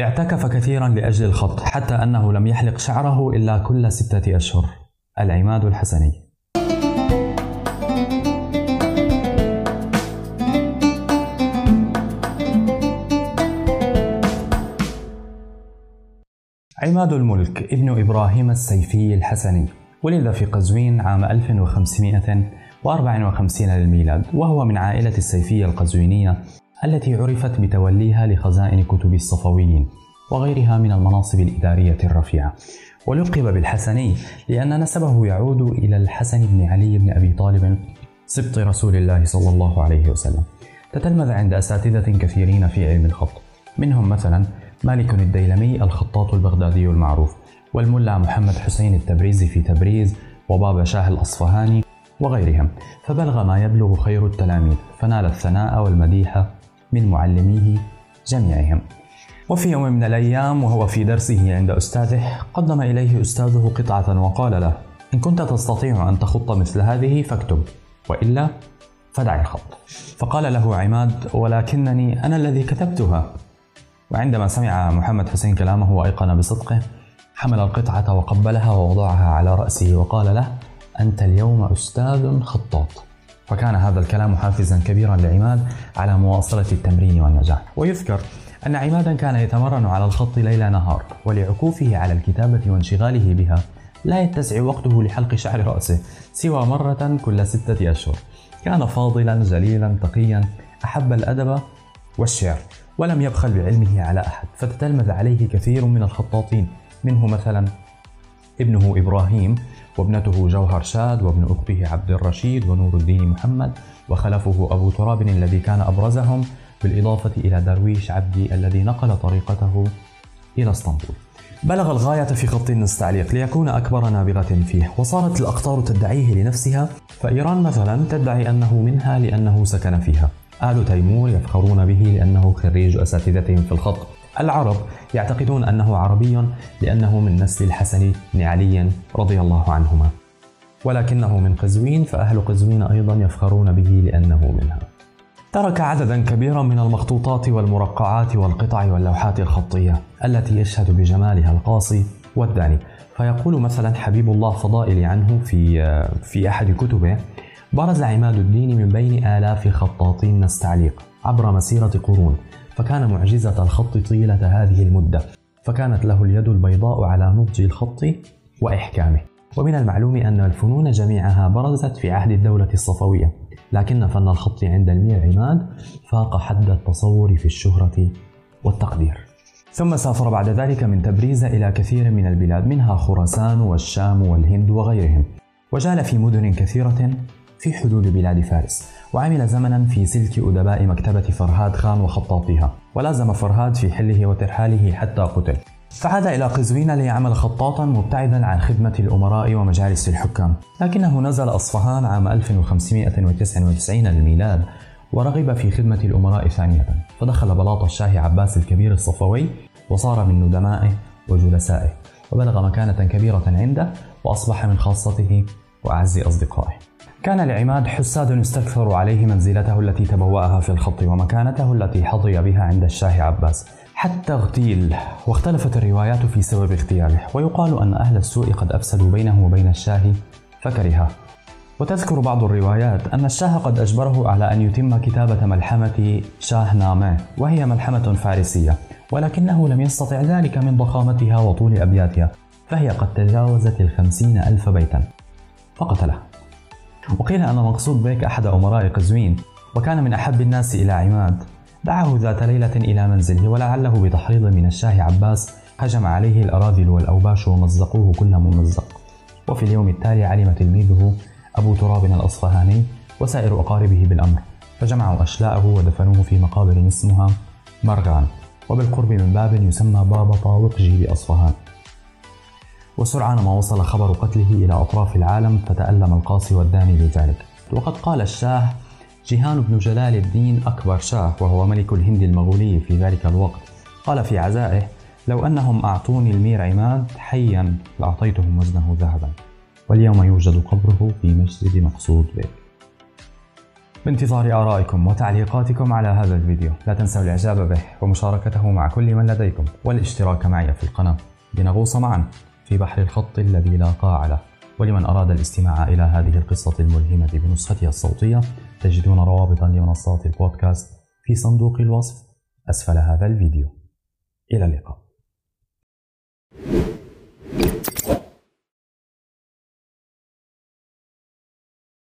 اعتكف كثيرا لأجل الخط حتى أنه لم يحلق شعره إلا كل ستة أشهر. العماد الحسني. عماد الملك ابن إبراهيم السيفي الحسني ولد في قزوين عام 1554 للميلاد وهو من عائلة السيفية القزوينية. التي عرفت بتوليها لخزائن كتب الصفويين وغيرها من المناصب الإدارية الرفيعة. ولقب بالحسني لأن نسبه يعود إلى الحسن بن علي بن أبي طالب سبط رسول الله صلى الله عليه وسلم. تتلمذ عند أساتذة كثيرين في علم الخط. منهم مثلا مالك الديلمي الخطاط البغدادي المعروف والملا محمد حسين التبريزي في تبريز وبابا شاه الأصفهاني وغيرهم. فبلغ ما يبلغ خير التلاميذ فنال الثناء والمديح من معلميه جميعهم وفي يوم من الأيام وهو في درسه عند أستاذه قدم إليه أستاذه قطعة وقال له إن كنت تستطيع أن تخط مثل هذه فاكتب وإلا فدع الخط. فقال له عماد ولكنني أنا الذي كتبتها. وعندما سمع محمد حسين كلامه وأيقن بصدقه حمل القطعة وقبلها ووضعها على رأسه وقال له أنت اليوم أستاذ خطاط. فكان هذا الكلام حافزا كبيرا لعماد على مواصلة التمرين والنجاح. ويذكر أن عمادا كان يتمرن على الخط ليل نهار ولعكوفه على الكتابة وانشغاله بها. لا يتسع وقته لحلق شعر رأسه سوى مرة كل ستة أشهر. كان فاضلا جليلا تقيا أحب الأدب والشعر ولم يبخل بعلمه على أحد. فتتلمذ عليه كثير من الخطاطين منه مثلا ابنه إبراهيم وابنته جوهر شاد وابن أخته عبد الرشيد ونور الدين محمد وخلفه أبو تراب الذي كان أبرزهم بالإضافة إلى درويش عبدي الذي نقل طريقته إلى اسطنبول. بلغ الغاية في خط النستعليق ليكون أكبر نابغة فيه وصارت الأقطار تدعيه لنفسها فإيران مثلا تدعي أنه منها لأنه سكن فيها. آل تيمور يفخرون به لأنه خريج أساتذتهم في الخط. العرب يعتقدون أنه عربي لأنه من نسل الحسن بن علي رضي الله عنهما. ولكنه من قزوين فأهل قزوين أيضا يفخرون به لأنه منها. ترك عددا كبيرا من المخطوطات والمرقعات والقطع واللوحات الخطية التي يشهد بجمالها القاصي والداني. فيقول مثلا حبيب الله فضائلي عنه في في أحد كتبه برز عماد الدين من بين آلاف خطاطين نستعليق عبر مسيرة قرون. فكان معجزة الخط طيلة هذه المدة فكانت له اليد البيضاء على نضج الخط وإحكامه. ومن المعلوم أن الفنون جميعها برزت في عهد الدولة الصفوية لكن فن الخط عند المير عماد فاق حد التصور في الشهرة والتقدير. ثم سافر بعد ذلك من تبريز إلى كثير من البلاد منها خراسان والشام والهند وغيرهم. وجال في مدن كثيرة في حدود بلاد فارس وعمل زمنا في سلك أدباء مكتبة فرهاد خان وخطاطها ولازم فرهاد في حله وترحاله حتى قتل. فعاد إلى قزوين ليعمل خطاطا مبتعدا عن خدمة الأمراء ومجالس الحكام. لكنه نزل أصفهان عام 1599 للميلاد ورغب في خدمة الأمراء ثانية. فدخل بلاط الشاه عباس الكبير الصفوي وصار من ندمائه وجلسائه وبلغ مكانة كبيرة عنده وأصبح من خاصته وأعز أصدقائه. كان لعماد حساد استكثروا عليه منزلته التي تبوأها في الخط ومكانته التي حظي بها عند الشاه عباس. حتى اغتيل واختلفت الروايات في سبب اغتياله ويقال أن أهل السوء قد أفسدوا بينه وبين الشاه فكرهه وتذكر بعض الروايات أن الشاه قد أجبره على أن يتم كتابة ملحمة شاه نامة وهي ملحمة فارسية ولكنه لم يستطع ذلك من ضخامتها وطول أبياتها فهي قد تجاوزت الخمسين ألف بيتا. فقتله. وقيل أن مقصود بيك أحد أمراء قزوين وكان من أحب الناس إلى عماد. دعاه ذات ليلة إلى منزله ولعله بتحريض من الشاه عباس هجم عليه الأراذل والأوباش ومزقوه كل ممزق. وفي اليوم التالي علم تلميذه أبو تراب الأصفهاني وسائر أقاربه بالأمر فجمعوا أشلاءه ودفنوه في مقابر اسمها مرغان. وبالقرب من باب يسمى باب طاوقجي بأصفهان وسرعان ما وصل خبر قتله إلى أطراف العالم فتألم القاصي والداني لذلك وقد قال الشاه جيهان بن جلال الدين أكبر شاه وهو ملك الهند المغولي في ذلك الوقت. قال في عزائه لو أنهم أعطوني المير عماد حيا لأعطيتهم وزنه ذهبا. واليوم يوجد قبره في مسجد مقصود بك بانتظار آرائكم وتعليقاتكم على هذا الفيديو لا تنسوا الإعجاب به ومشاركته مع كل من لديكم والاشتراك معي في القناة لنغوص معا. في بحر الخط الذي لا قاع له. ولمن أراد الاستماع إلى هذه القصة الملهمة بنسختها الصوتية تجدون روابطا لمنصات البودكاست في صندوق الوصف. أسفل هذا الفيديو. إلى اللقاء.